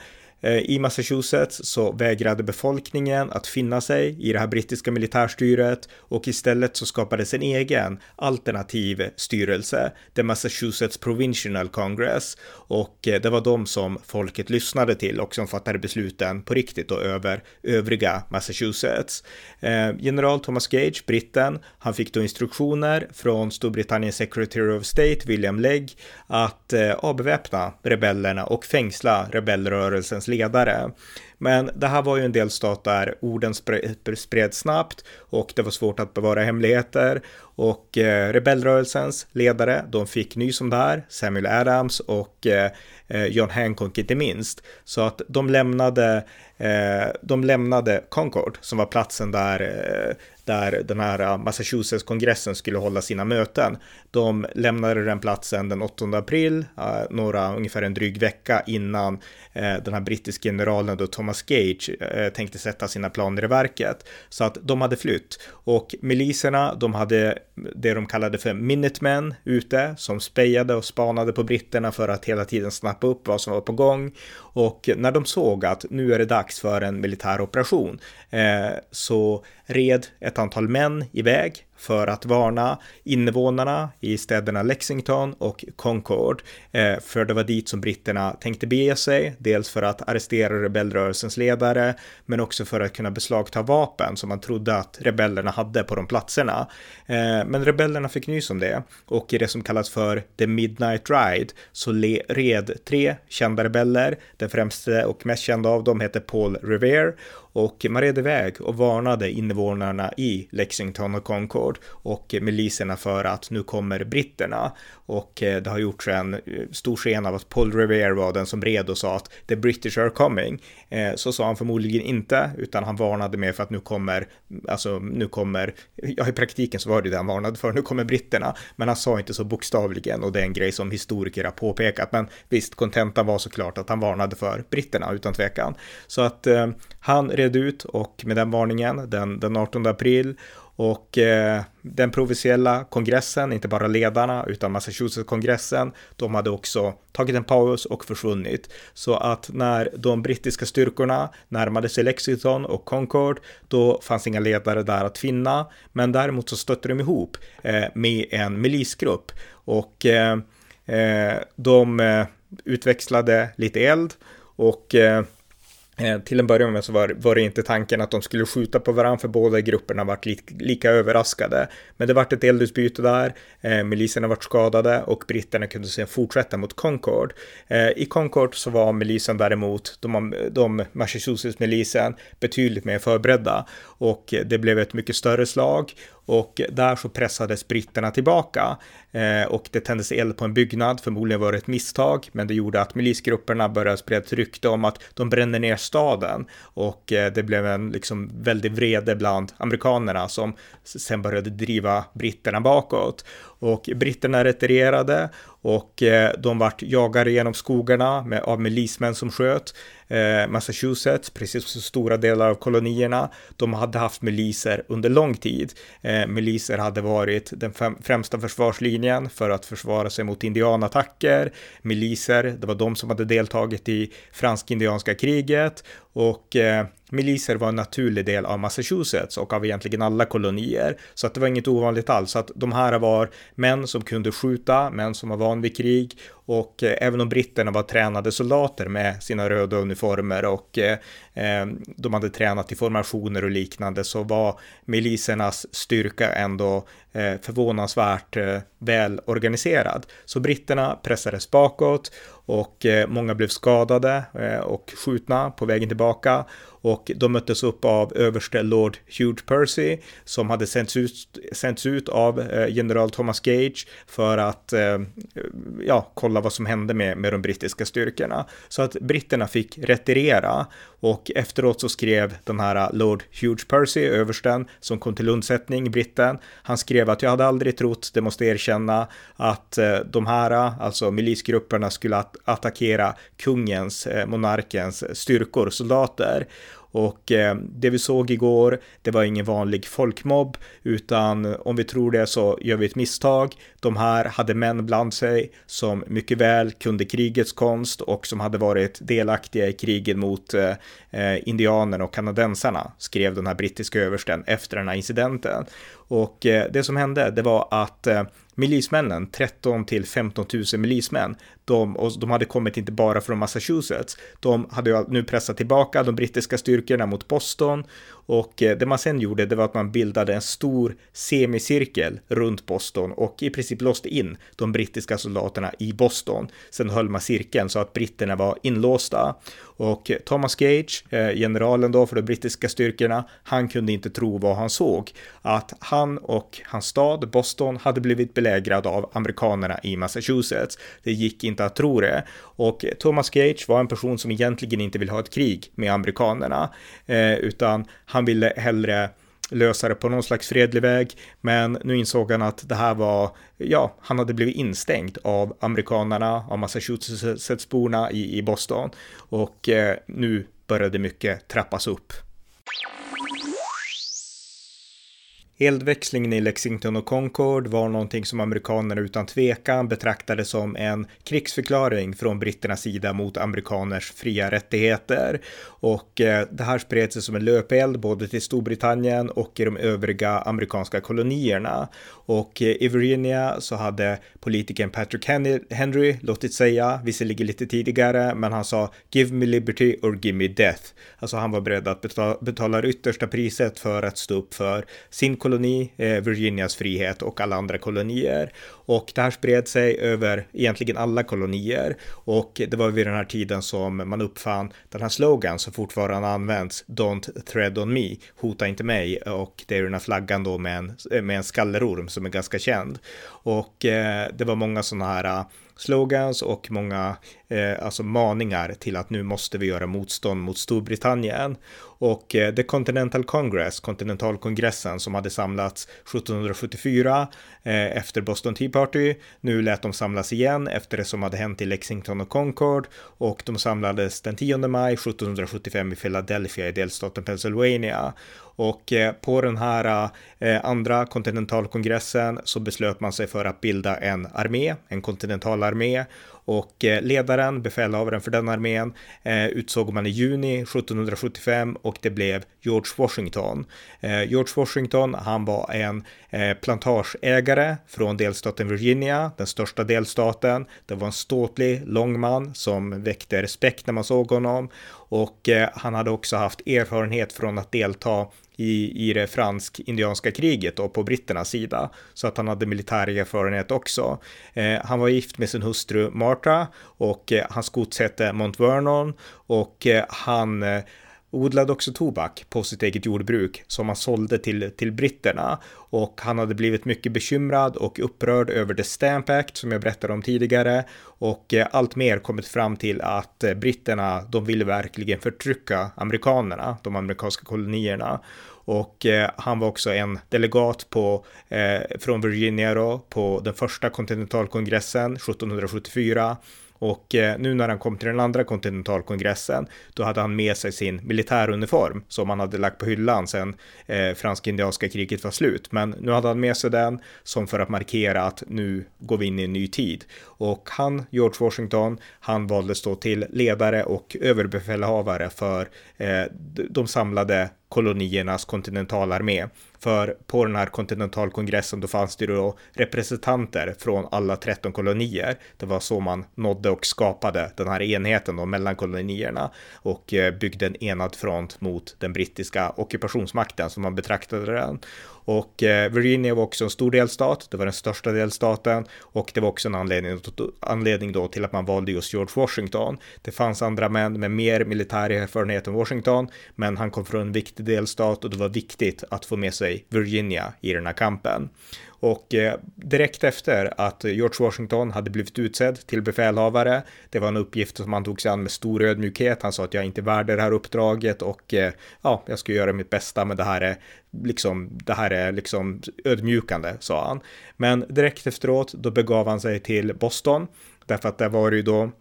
Eh, I Massachusetts så vägrade befolkningen att finna sig i det här brittiska militärstyret och istället så skapades en egen alternativ styrelse, The Massachusetts Provincial Congress och eh, det var de som folket lyssnade till och som fattade besluten på riktigt och över övriga Massachusetts. Eh, general Thomas Gage, britten, han fick då instruktioner från Storbritanniens Secretary of State, William Legg, att avväpna rebellerna och fängsla rebellrörelsens ledare. ledare Men det här var ju en delstat där orden spreds snabbt och det var svårt att bevara hemligheter och eh, rebellrörelsens ledare, de fick nys om det här, Samuel Adams och eh, eh, John Hancock inte minst. Så att de lämnade, eh, de lämnade Concord som var platsen där eh, där den här Massachusetts-kongressen skulle hålla sina möten. De lämnade den platsen den 8 april, eh, några, ungefär en dryg vecka innan eh, den här brittiska generalen då Thomas Gage eh, tänkte sätta sina planer i verket. Så att de hade flytt och miliserna, de hade det de kallade för Minutemen ute som spejade och spanade på britterna för att hela tiden snappa upp vad som var på gång. Och när de såg att nu är det dags för en militär operation eh, så red ett antal män iväg för att varna invånarna i städerna Lexington och Concord. Eh, för det var dit som britterna tänkte bege sig, dels för att arrestera rebellrörelsens ledare, men också för att kunna beslagta vapen som man trodde att rebellerna hade på de platserna. Eh, men rebellerna fick nys om det och i det som kallas för The Midnight Ride så red tre kända rebeller. Den främste och mest kända av dem heter Paul Revere och man red iväg och varnade invånarna i Lexington och Concord och miliserna för att nu kommer britterna och eh, det har gjorts en eh, stor scen av att Paul Revere var den som red och sa att the British are coming. Eh, så sa han förmodligen inte, utan han varnade mer för att nu kommer, alltså nu kommer, ja i praktiken så var det det han varnade för, nu kommer britterna, men han sa inte så bokstavligen och det är en grej som historiker har påpekat, men visst, kontentan var såklart att han varnade för britterna utan tvekan. Så att eh, han red ut och med den varningen den, den 18 april och eh, den provinsiella kongressen, inte bara ledarna utan Massachusetts-kongressen, de hade också tagit en paus och försvunnit. Så att när de brittiska styrkorna närmade sig Lexington och Concord, då fanns inga ledare där att finna. Men däremot så stötte de ihop eh, med en milisgrupp och eh, eh de eh, utväxlade lite eld och Eh, Eh, till en början med så var, var, det inte tanken att de skulle skjuta på varandra för båda grupperna vart li, lika överraskade. Men det vart ett eldutbyte där, eh, miliserna vart skadade och britterna kunde sen fortsätta mot Concord. Eh, I Concord så var milisen däremot, de, de Massachusetts-milisen, betydligt mer förberedda och det blev ett mycket större slag och där så pressades britterna tillbaka. Eh, och det tändes eld på en byggnad. Förmodligen var det ett misstag, men det gjorde att milisgrupperna började sprida ett rykte om att de brände ner staden. Och eh, det blev en liksom väldig vrede bland amerikanerna som sen började driva britterna bakåt och britterna retirerade och eh, de vart jagade genom skogarna med, av milismän som sköt. Eh, Massachusetts, precis som stora delar av kolonierna, de hade haft miliser under lång tid. Eh, miliser hade varit den främsta försvarslinjen för att försvara sig mot indianattacker. Miliser, det var de som hade deltagit i fransk-indianska kriget och eh, miliser var en naturlig del av Massachusetts och av egentligen alla kolonier. Så att det var inget ovanligt alls. Så att de här var män som kunde skjuta, män som var van vid krig och eh, även om britterna var tränade soldater med sina röda uniformer och eh, eh, de hade tränat i formationer och liknande så var milisernas styrka ändå eh, förvånansvärt eh, väl organiserad. Så britterna pressades bakåt och eh, många blev skadade eh, och skjutna på vägen tillbaka och de möttes upp av överste Lord Hugh Percy som hade sänts ut, sänts ut av eh, general Thomas Gage för att eh, ja, kolla vad som hände med, med de brittiska styrkorna. Så att britterna fick retirera och efteråt så skrev den här äh, Lord Hugh Percy, översten, som kom till undsättning, britten, han skrev att jag hade aldrig trott, det måste erkänna, att äh, de här, äh, alltså milisgrupperna skulle att attackera kungens, monarkens styrkor, soldater. Och eh, det vi såg igår, det var ingen vanlig folkmobb, utan om vi tror det så gör vi ett misstag. De här hade män bland sig som mycket väl kunde krigets konst och som hade varit delaktiga i kriget mot eh, eh, indianerna och kanadensarna, skrev den här brittiska översten efter den här incidenten. Och eh, det som hände, det var att eh, milismännen, 13 till 15 000 milismän, de, och de hade kommit inte bara från Massachusetts, de hade nu pressat tillbaka de brittiska styrkorna mot Boston och eh, det man sen gjorde det var att man bildade en stor semicirkel runt Boston och i princip låste in de brittiska soldaterna i Boston. Sen höll man cirkeln så att britterna var inlåsta och Thomas Gage, eh, generalen då för de brittiska styrkorna, han kunde inte tro vad han såg. Att han och hans stad Boston hade blivit belägrad av amerikanerna i Massachusetts. Det gick inte att tro det. Och Thomas Gage var en person som egentligen inte vill ha ett krig med amerikanerna, eh, utan han ville hellre lösa det på någon slags fredlig väg, men nu insåg han att det här var, ja, han hade blivit instängd av amerikanerna, av Massachusettsborna i, i Boston och eh, nu började mycket trappas upp. Eldväxlingen i Lexington och Concord var någonting som amerikanerna utan tvekan betraktade som en krigsförklaring från britternas sida mot amerikaners fria rättigheter. Och eh, det här spred sig som en löpeld både till Storbritannien och i de övriga amerikanska kolonierna. Och eh, i Virginia så hade politikern Patrick Henry låtit säga, visserligen lite tidigare, men han sa “Give me liberty or give me death”. Alltså han var beredd att betala, betala det yttersta priset för att stå upp för sin koloni, eh, Virginias frihet och alla andra kolonier. Och det här spred sig över egentligen alla kolonier och det var vid den här tiden som man uppfann den här slogan som fortfarande används, Don't thread on me, hota inte mig och det är den här flaggan då med en, med en skallerorm som är ganska känd. Och eh, det var många sådana här eh, slogans och många eh, alltså maningar till att nu måste vi göra motstånd mot Storbritannien. Och eh, The Continental Congress, kontinentalkongressen som hade samlats 1774 eh, efter Boston Tea Party, nu lät de samlas igen efter det som hade hänt i Lexington och Concord. Och de samlades den 10 maj 1775 i Philadelphia i delstaten Pennsylvania. Och eh, på den här eh, andra kontinentalkongressen så beslöt man sig för att bilda en armé, en kontinentalarmé och eh, ledaren, befälhavaren för den armén, eh, utsåg man i juni 1775 och det blev George Washington. Eh, George Washington, han var en plantageägare från delstaten Virginia, den största delstaten. Det var en ståtlig, lång man som väckte respekt när man såg honom och han hade också haft erfarenhet från att delta i, i det fransk-indianska kriget och på britternas sida. Så att han hade militär erfarenhet också. Eh, han var gift med sin hustru Martha och eh, hans gods hette Mount Vernon och eh, han eh, odlade också tobak på sitt eget jordbruk som han sålde till, till britterna. Och han hade blivit mycket bekymrad och upprörd över The Stamp Act som jag berättade om tidigare. Och eh, allt mer kommit fram till att eh, britterna, de ville verkligen förtrycka amerikanerna, de amerikanska kolonierna. Och eh, han var också en delegat på, eh, från Virginia då, på den första kontinentalkongressen 1774 och eh, nu när han kom till den andra kontinentalkongressen, då hade han med sig sin militäruniform som han hade lagt på hyllan sedan eh, fransk-indianska kriget var slut. Men nu hade han med sig den som för att markera att nu går vi in i en ny tid. Och han, George Washington, han valdes då till ledare och överbefälhavare för eh, de samlade koloniernas kontinentalarmé. För på den här kontinentalkongressen då fanns det då representanter från alla 13 kolonier. Det var så man nådde och skapade den här enheten då mellan kolonierna och eh, byggde en enad front mot den brittiska ockupationsmakten som man betraktade den. Och eh, Virginia var också en stor delstat, det var den största delstaten och det var också en anledning, anledning då till att man valde just George Washington. Det fanns andra män med mer militär erfarenhet än Washington, men han kom från en viktig delstat och det var viktigt att få med sig Virginia i den här kampen. Och eh, direkt efter att George Washington hade blivit utsedd till befälhavare, det var en uppgift som han tog sig an med stor ödmjukhet. Han sa att jag är inte värd det här uppdraget och eh, ja, jag ska göra mitt bästa, men det här är liksom, det här är liksom ödmjukande, sa han. Men direkt efteråt, då begav han sig till Boston, därför att där var det ju då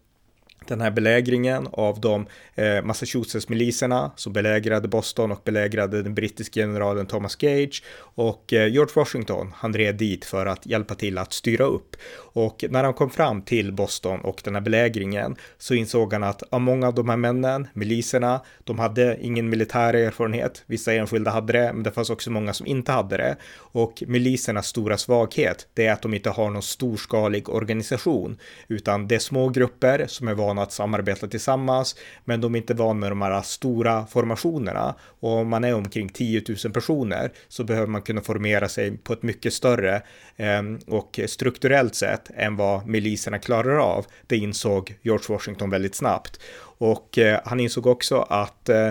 den här belägringen av de eh, Massachusetts-miliserna som belägrade Boston och belägrade den brittiske generalen Thomas Gage och eh, George Washington, han red dit för att hjälpa till att styra upp. Och när han kom fram till Boston och den här belägringen så insåg han att av många av de här männen, miliserna, de hade ingen militär erfarenhet. Vissa enskilda hade det, men det fanns också många som inte hade det. Och milisernas stora svaghet, det är att de inte har någon storskalig organisation, utan det är små grupper som är vana att samarbeta tillsammans, men de är inte vana med de här stora formationerna. Och om man är omkring 10 000 personer så behöver man kunna formera sig på ett mycket större eh, och strukturellt sätt än vad miliserna klarar av. Det insåg George Washington väldigt snabbt. Och eh, han insåg också att eh,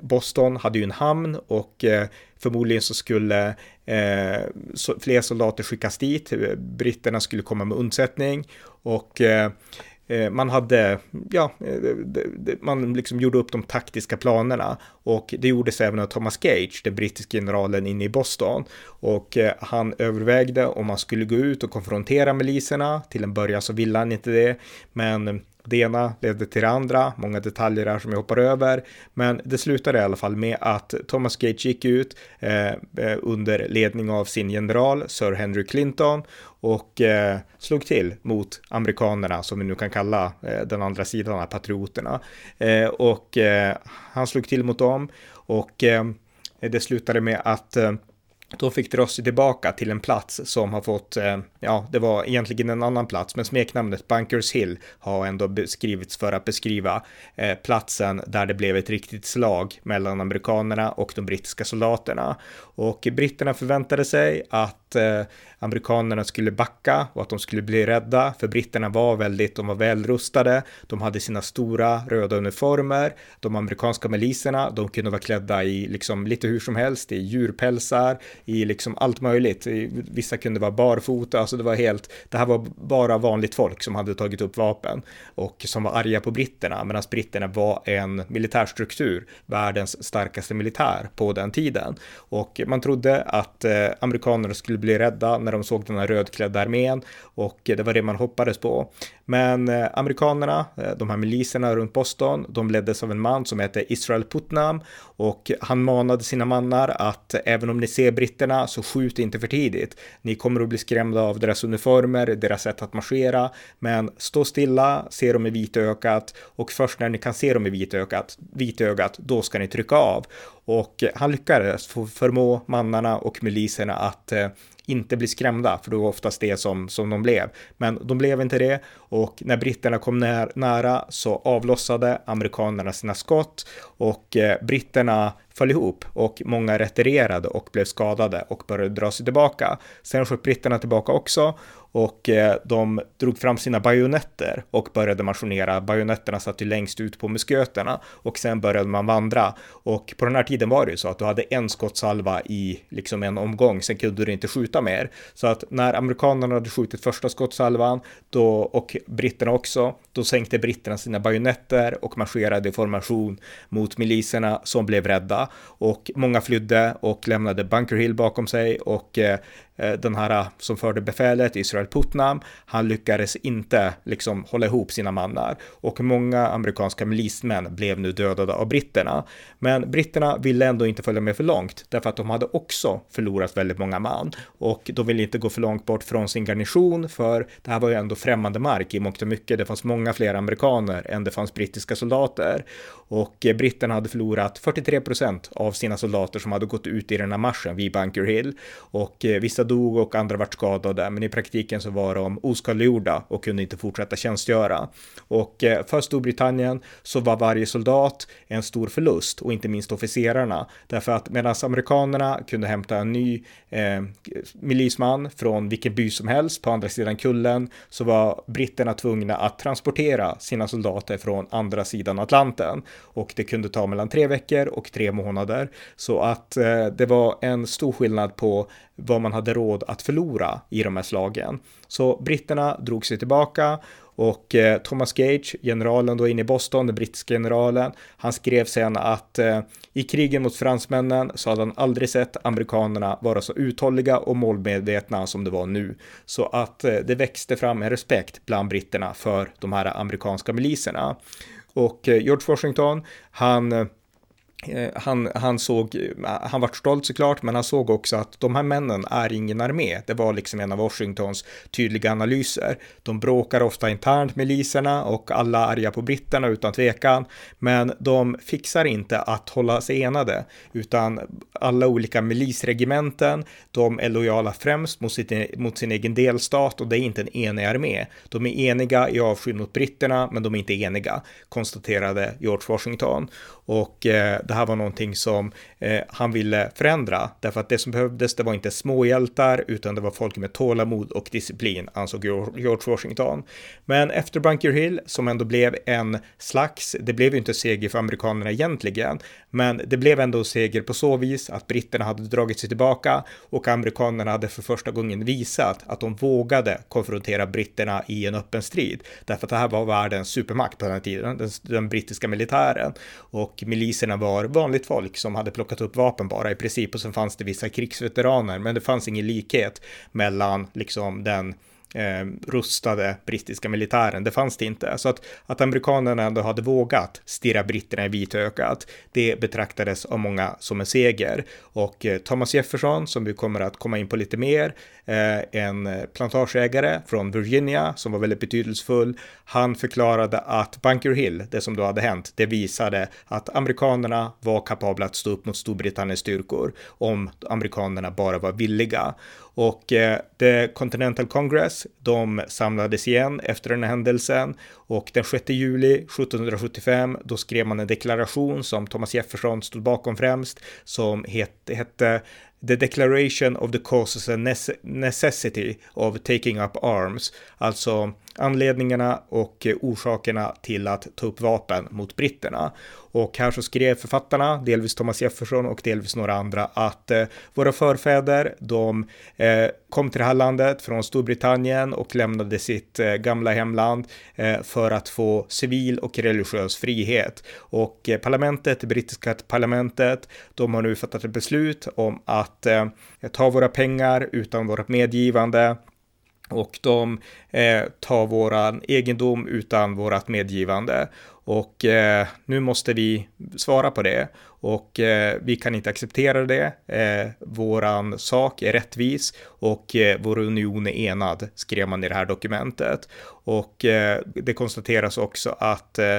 Boston hade ju en hamn och eh, förmodligen så skulle eh, så, fler soldater skickas dit. Britterna skulle komma med undsättning och Eh, Eh, man hade, ja, eh, man liksom gjorde upp de taktiska planerna och det gjordes även av Thomas Gage, den brittiska generalen inne i Boston. Och eh, han övervägde om man skulle gå ut och konfrontera miliserna. Till en början så ville han inte det, men det ena ledde till det andra, många detaljer här som jag hoppar över, men det slutade i alla fall med att Thomas Gage gick ut eh, eh, under ledning av sin general Sir Henry Clinton och eh, slog till mot amerikanerna som vi nu kan kalla eh, den andra sidan av patrioterna. Eh, och eh, han slog till mot dem och eh, det slutade med att eh, då fick Drossi tillbaka till en plats som har fått, eh, ja, det var egentligen en annan plats, men smeknamnet Bunkers Hill har ändå beskrivits för att beskriva eh, platsen där det blev ett riktigt slag mellan amerikanerna och de brittiska soldaterna. Och britterna förväntade sig att eh, amerikanerna skulle backa och att de skulle bli rädda, för britterna var väldigt, de var välrustade, de hade sina stora röda uniformer, de amerikanska miliserna, de kunde vara klädda i liksom lite hur som helst, i djurpälsar, i liksom allt möjligt, vissa kunde vara barfota, alltså det var helt, det här var bara vanligt folk som hade tagit upp vapen och som var arga på britterna, medan britterna var en militärstruktur, världens starkaste militär på den tiden. Och man trodde att eh, amerikanerna skulle bli rädda när de såg den här rödklädda armén och det var det man hoppades på. Men eh, amerikanerna, eh, de här miliserna runt Boston, de leddes av en man som hette Israel Putnam och han manade sina mannar att även om ni ser britterna så skjut inte för tidigt. Ni kommer att bli skrämda av deras uniformer, deras sätt att marschera, men stå stilla, se dem i vitögat och först när ni kan se dem i vitögat, vitögat, då ska ni trycka av. Och han lyckades förmå mannarna och miliserna att eh, inte bli skrämda, för det var oftast det som, som de blev. Men de blev inte det och när britterna kom när, nära så avlossade amerikanerna sina skott och eh, britterna föll ihop och många retirerade och blev skadade och började dra sig tillbaka. Sen sköt britterna tillbaka också och eh, de drog fram sina bajonetter och började marschera. Bajonetterna satt ju längst ut på musköterna och sen började man vandra. Och på den här tiden var det ju så att du hade en skottsalva i liksom en omgång, sen kunde du inte skjuta mer. Så att när amerikanerna hade skjutit första skottsalvan då, och britterna också, då sänkte britterna sina bajonetter och marscherade i formation mot miliserna som blev rädda och många flydde och lämnade Bunker Hill bakom sig och eh, eh, den här eh, som förde befälet, Israel Putnam, han lyckades inte liksom hålla ihop sina mannar och många amerikanska milismän blev nu dödade av britterna. Men britterna ville ändå inte följa med för långt därför att de hade också förlorat väldigt många man och de ville inte gå för långt bort från sin garnison för det här var ju ändå främmande mark i mångt och mycket. Det fanns många fler amerikaner än det fanns brittiska soldater och britterna hade förlorat 43 procent av sina soldater som hade gått ut i den här marschen vid Bunker Hill och eh, vissa dog och andra vart skadade, men i praktiken så var de oskadliggjorda och kunde inte fortsätta tjänstgöra. Och eh, för Storbritannien så var varje soldat en stor förlust och inte minst officerarna, därför att medan amerikanerna kunde hämta en ny eh, milisman från vilken by som helst på andra sidan kullen så var britterna tvungna att transportera sina soldater från andra sidan Atlanten och det kunde ta mellan tre veckor och tre månader månader så att eh, det var en stor skillnad på vad man hade råd att förlora i de här slagen. Så britterna drog sig tillbaka Och eh, Thomas Gage, generalen då inne i Boston, den brittiska generalen, han skrev sen att eh, i krigen mot fransmännen så hade han aldrig sett amerikanerna vara så uthålliga och målmedvetna som det var nu. Så att eh, det växte fram en respekt bland britterna för de här amerikanska miliserna. Och eh, George Washington, han Eh, Eh, han, han såg, eh, han var stolt såklart, men han såg också att de här männen är ingen armé. Det var liksom en av Washingtons tydliga analyser. De bråkar ofta internt med miliserna och alla är arga på britterna utan tvekan, men de fixar inte att hålla sig enade, utan alla olika milisregementen, de är lojala främst mot, sitt, e, mot sin egen delstat och det är inte en enig armé. De är eniga i avsky mot britterna, men de är inte eniga, konstaterade George Washington. Och eh, det här var någonting som eh, han ville förändra, därför att det som behövdes, det var inte småhjältar, utan det var folk med tålamod och disciplin, alltså ansåg George Washington. Men efter Bunker Hill, som ändå blev en slags, det blev ju inte seger för amerikanerna egentligen, men det blev ändå seger på så vis att britterna hade dragit sig tillbaka och amerikanerna hade för första gången visat att de vågade konfrontera britterna i en öppen strid. Därför att det här var världens supermakt på den här tiden, den, den brittiska militären. Och miliserna var vanligt folk som hade plockat upp vapen bara i princip och sen fanns det vissa krigsveteraner, men det fanns ingen likhet mellan liksom den eh, rustade brittiska militären. Det fanns det inte. Så att, att amerikanerna ändå hade vågat stirra britterna i vitögat, det betraktades av många som en seger. Och eh, Thomas Jefferson, som vi kommer att komma in på lite mer, eh, en plantageägare från Virginia som var väldigt betydelsefull, han förklarade att Bunker Hill, det som då hade hänt, det visade att amerikanerna var kapabla att stå upp mot Storbritanniens styrkor om amerikanerna bara var villiga. Och eh, The Continental Congress, de samlades igen efter den här händelsen. Och den 6 juli 1775 då skrev man en deklaration som Thomas Jefferson stod bakom främst som het, hette The Declaration of the Causes and Necessity of Taking Up Arms, alltså anledningarna och orsakerna till att ta upp vapen mot britterna. Och här så skrev författarna, delvis Thomas Jefferson och delvis några andra, att eh, våra förfäder, de eh, kom till det här landet från Storbritannien och lämnade sitt eh, gamla hemland eh, för att få civil och religiös frihet. Och eh, parlamentet, det brittiska parlamentet, de har nu fattat ett beslut om att eh, ta våra pengar utan vårt medgivande och de eh, tar våran egendom utan vårat medgivande. Och eh, nu måste vi svara på det och eh, vi kan inte acceptera det. Eh, våran sak är rättvis och eh, vår union är enad, skrev man i det här dokumentet. Och eh, det konstateras också att eh,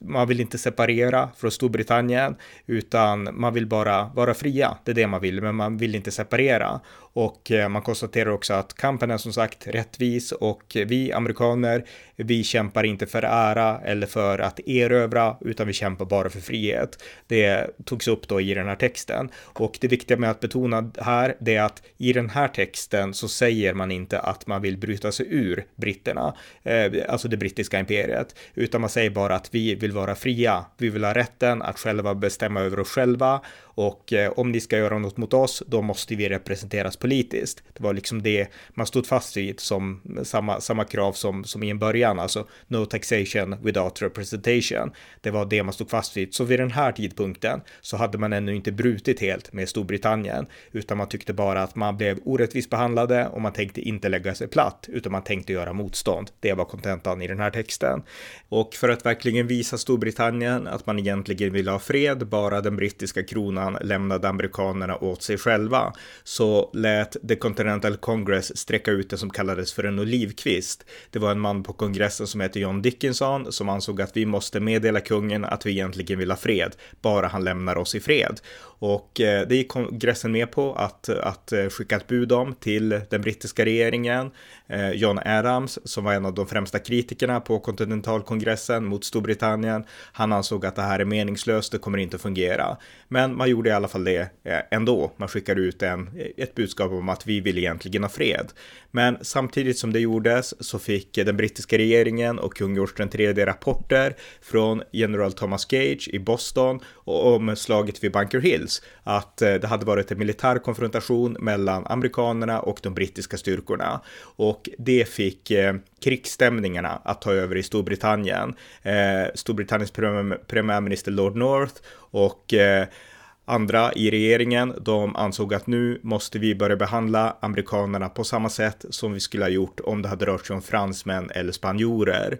man vill inte separera från Storbritannien, utan man vill bara vara fria. Det är det man vill, men man vill inte separera. Och eh, man konstaterar också att kampen är som sagt rättvis och vi amerikaner, vi kämpar inte för ära eller för att erövra, utan vi kämpar bara för frihet. Det togs upp då i den här texten. Och det viktiga med att betona här, det är att i den här texten så säger man inte att man vill bryta sig ur britterna, eh, alltså det brittiska imperiet, utan man säger bara att vi vill vara fria. Vi vill ha rätten att själva bestämma över oss själva och eh, om ni ska göra något mot oss, då måste vi representeras politiskt. Det var liksom det man stod fast vid som samma, samma krav som, som i en början, alltså no taxation without representation. Det var det man stod fast vid. Så vid den här tidpunkten så hade man ännu inte brutit helt med Storbritannien, utan man tyckte bara att man blev orättvist behandlade och man tänkte inte lägga sig platt, utan man tänkte göra motstånd. Det var kontentan i den här texten. Och för att verkligen visa Storbritannien att man egentligen ville ha fred, bara den brittiska kronan han lämnade amerikanerna åt sig själva så lät The Continental Congress sträcka ut det som kallades för en olivkvist. Det var en man på kongressen som hette John Dickinson som ansåg att vi måste meddela kungen att vi egentligen vill ha fred, bara han lämnar oss i fred. Och eh, det gick kongressen med på att, att eh, skicka ett bud om till den brittiska regeringen. Eh, John Adams, som var en av de främsta kritikerna på kontinentalkongressen mot Storbritannien, han ansåg att det här är meningslöst, det kommer inte att fungera. Men man gjorde i alla fall det ändå. Man skickade ut en, ett budskap om att vi vill egentligen ha fred. Men samtidigt som det gjordes så fick den brittiska regeringen och kung George III rapporter från general Thomas Gage i Boston om slaget vid Bunker Hills. Att eh, det hade varit en militär konfrontation mellan amerikanerna och de brittiska styrkorna. Och det fick eh, krigsstämningarna att ta över i Storbritannien. Eh, Storbritanniens premiärminister Lord North och Andra i regeringen, de ansåg att nu måste vi börja behandla amerikanerna på samma sätt som vi skulle ha gjort om det hade rört sig om fransmän eller spanjorer.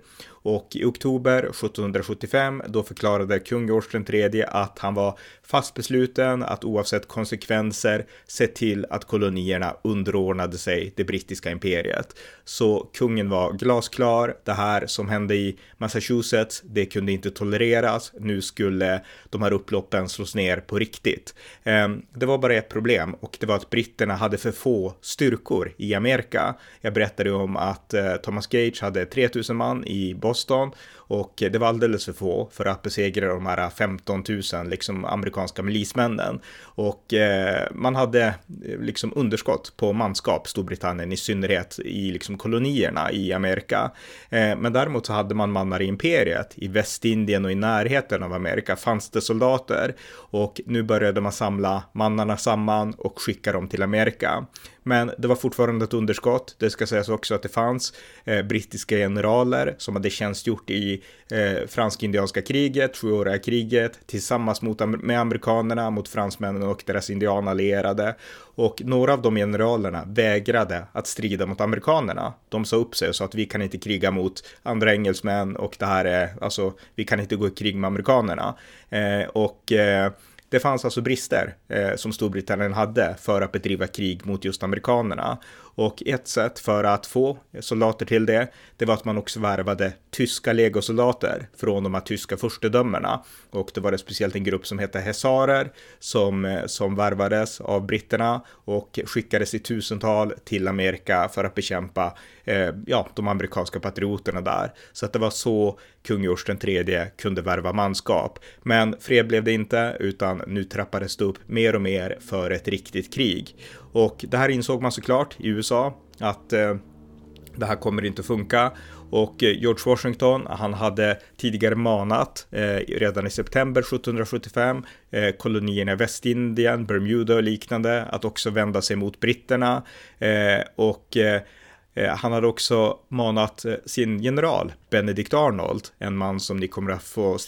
Och i oktober 1775 då förklarade kung George III att han var fast besluten att oavsett konsekvenser se till att kolonierna underordnade sig det brittiska imperiet. Så kungen var glasklar. Det här som hände i Massachusetts, det kunde inte tolereras. Nu skulle de här upploppen slås ner på riktigt. Ehm, det var bara ett problem och det var att britterna hade för få styrkor i Amerika. Jag berättade om att eh, Thomas Gage hade 3000 man i Boston avstånd och det var alldeles för få för att besegra de här 15 000 liksom amerikanska milismännen. Och eh, man hade eh, liksom underskott på manskap, Storbritannien i synnerhet i liksom kolonierna i Amerika. Eh, men däremot så hade man mannar i imperiet, i Västindien och i närheten av Amerika fanns det soldater och nu började man samla mannarna samman och skicka dem till Amerika. Men det var fortfarande ett underskott. Det ska sägas också att det fanns eh, brittiska generaler som hade tjänstgjort i eh, fransk-indianska kriget, sjuåriga kriget, tillsammans mot, med amerikanerna, mot fransmännen och deras indianallierade. Och några av de generalerna vägrade att strida mot amerikanerna. De sa upp sig och sa att vi kan inte kriga mot andra engelsmän och det här är, alltså, vi kan inte gå i krig med amerikanerna. Eh, och eh, det fanns alltså brister eh, som Storbritannien hade för att bedriva krig mot just amerikanerna. Och ett sätt för att få soldater till det, det var att man också värvade tyska legosoldater från de här tyska furstedömena. Och det var det speciellt en grupp som hette Hesarer som, eh, som värvades av britterna och skickades i tusental till Amerika för att bekämpa eh, ja, de amerikanska patrioterna där. Så att det var så kung George tredje kunde värva manskap. Men fred blev det inte, utan nu trappades det upp mer och mer för ett riktigt krig. Och det här insåg man såklart i USA att eh, det här kommer inte funka. Och eh, George Washington, han hade tidigare manat eh, redan i september 1775 eh, kolonierna i Västindien, Bermuda och liknande att också vända sig mot britterna. Eh, och eh, Eh, han hade också manat eh, sin general Benedict Arnold, en man som ni kommer att få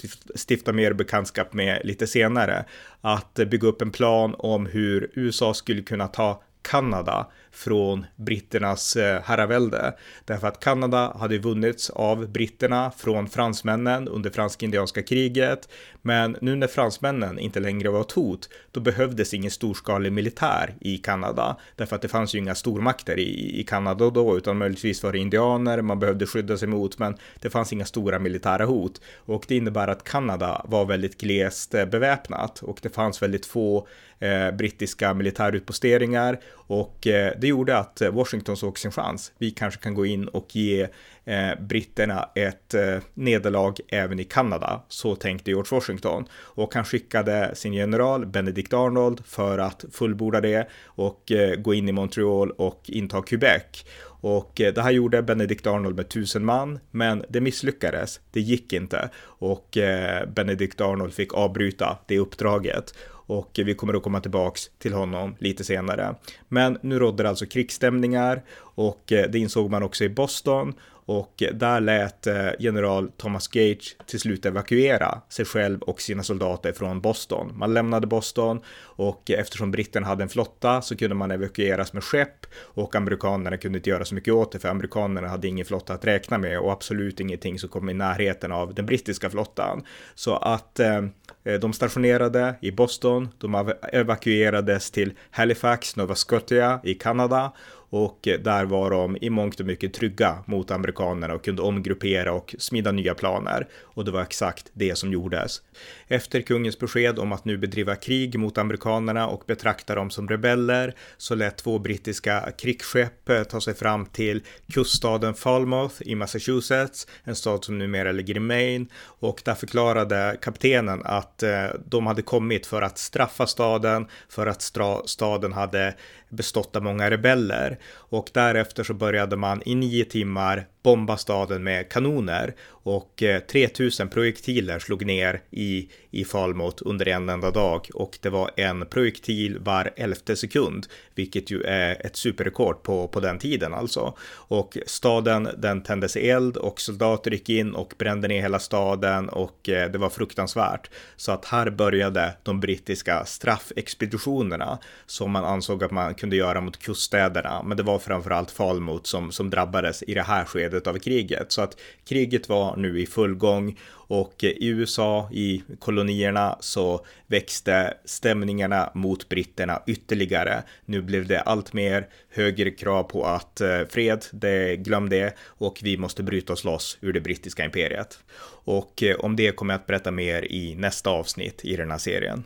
stifta mer bekantskap med lite senare, att eh, bygga upp en plan om hur USA skulle kunna ta Kanada från britternas eh, herravälde. Därför att Kanada hade vunnits av britterna från fransmännen under fransk-indianska kriget. Men nu när fransmännen inte längre var ett hot, då behövdes ingen storskalig militär i Kanada. Därför att det fanns ju inga stormakter i, i Kanada då, utan möjligtvis var det indianer man behövde skydda sig mot, men det fanns inga stora militära hot. Och det innebär att Kanada var väldigt glest eh, beväpnat och det fanns väldigt få eh, brittiska militärutposteringar och eh, det gjorde att eh, Washington såg sin chans. Vi kanske kan gå in och ge eh, britterna ett nederlag även i Kanada. Så tänkte George Washington och han skickade sin general Benedict Arnold för att fullborda det och gå in i Montreal och inta Quebec. Och det här gjorde Benedict Arnold med tusen man, men det misslyckades. Det gick inte och Benedict Arnold fick avbryta det uppdraget och vi kommer att komma tillbaks till honom lite senare. Men nu rådde det alltså krigsstämningar och eh, det insåg man också i Boston och där lät eh, general Thomas Gage till slut evakuera sig själv och sina soldater från Boston. Man lämnade Boston och eftersom britterna hade en flotta så kunde man evakueras med skepp och amerikanerna kunde inte göra så mycket åt det för amerikanerna hade ingen flotta att räkna med och absolut ingenting som kom i närheten av den brittiska flottan. Så att eh, de stationerade i Boston, de evakuerades till Halifax, Nova Scotia i Kanada och eh, där var de i mångt och mycket trygga mot amerikanerna och kunde omgruppera och smida nya planer. Och det var exakt det som gjordes. Efter kungens besked om att nu bedriva krig mot amerikanerna och betrakta dem som rebeller så lät två brittiska krigsskepp eh, ta sig fram till kuststaden Falmouth i Massachusetts, en stad som numera ligger i Maine och där förklarade kaptenen att eh, de hade kommit för att straffa staden för att staden hade bestått av många rebeller. Och därefter så började man i nio timmar bomba staden med kanoner och eh, 3000 projektiler slog ner i, i Falmouth under en enda dag och det var en projektil var elfte sekund, vilket ju är ett superrekord på, på den tiden alltså. Och staden den tändes eld och soldater gick in och brände ner hela staden och eh, det var fruktansvärt. Så att här började de brittiska straffexpeditionerna som man ansåg att man kunde göra mot kuststäderna. Men det var framförallt Falmouth som, som drabbades i det här skedet av kriget. Så att kriget var nu i full gång och i USA, i kolonierna, så växte stämningarna mot britterna ytterligare. Nu blev det allt mer högre krav på att eh, fred, det glöm det och vi måste bryta oss loss ur det brittiska imperiet. Och eh, om det kommer jag att berätta mer i nästa avsnitt i den här serien.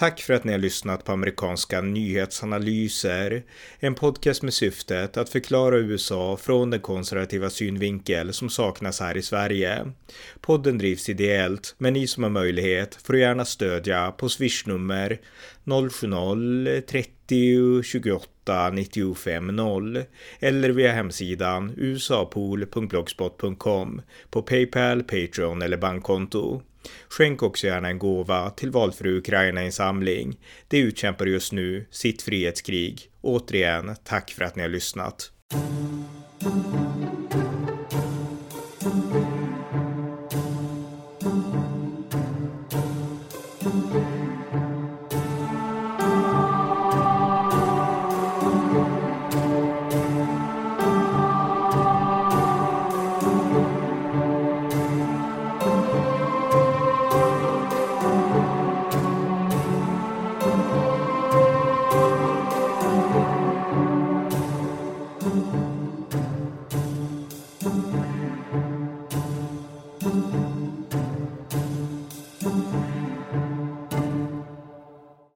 Tack för att ni har lyssnat på amerikanska nyhetsanalyser. En podcast med syftet att förklara USA från den konservativa synvinkel som saknas här i Sverige. Podden drivs ideellt, men ni som har möjlighet får gärna stödja på swishnummer 070-30 28 95 0 eller via hemsidan usapool.blogspot.com på Paypal, Patreon eller bankkonto. Skänk också gärna en gåva till valfri Ukraina-insamling. Det utkämpar just nu sitt frihetskrig. Återigen, tack för att ni har lyssnat.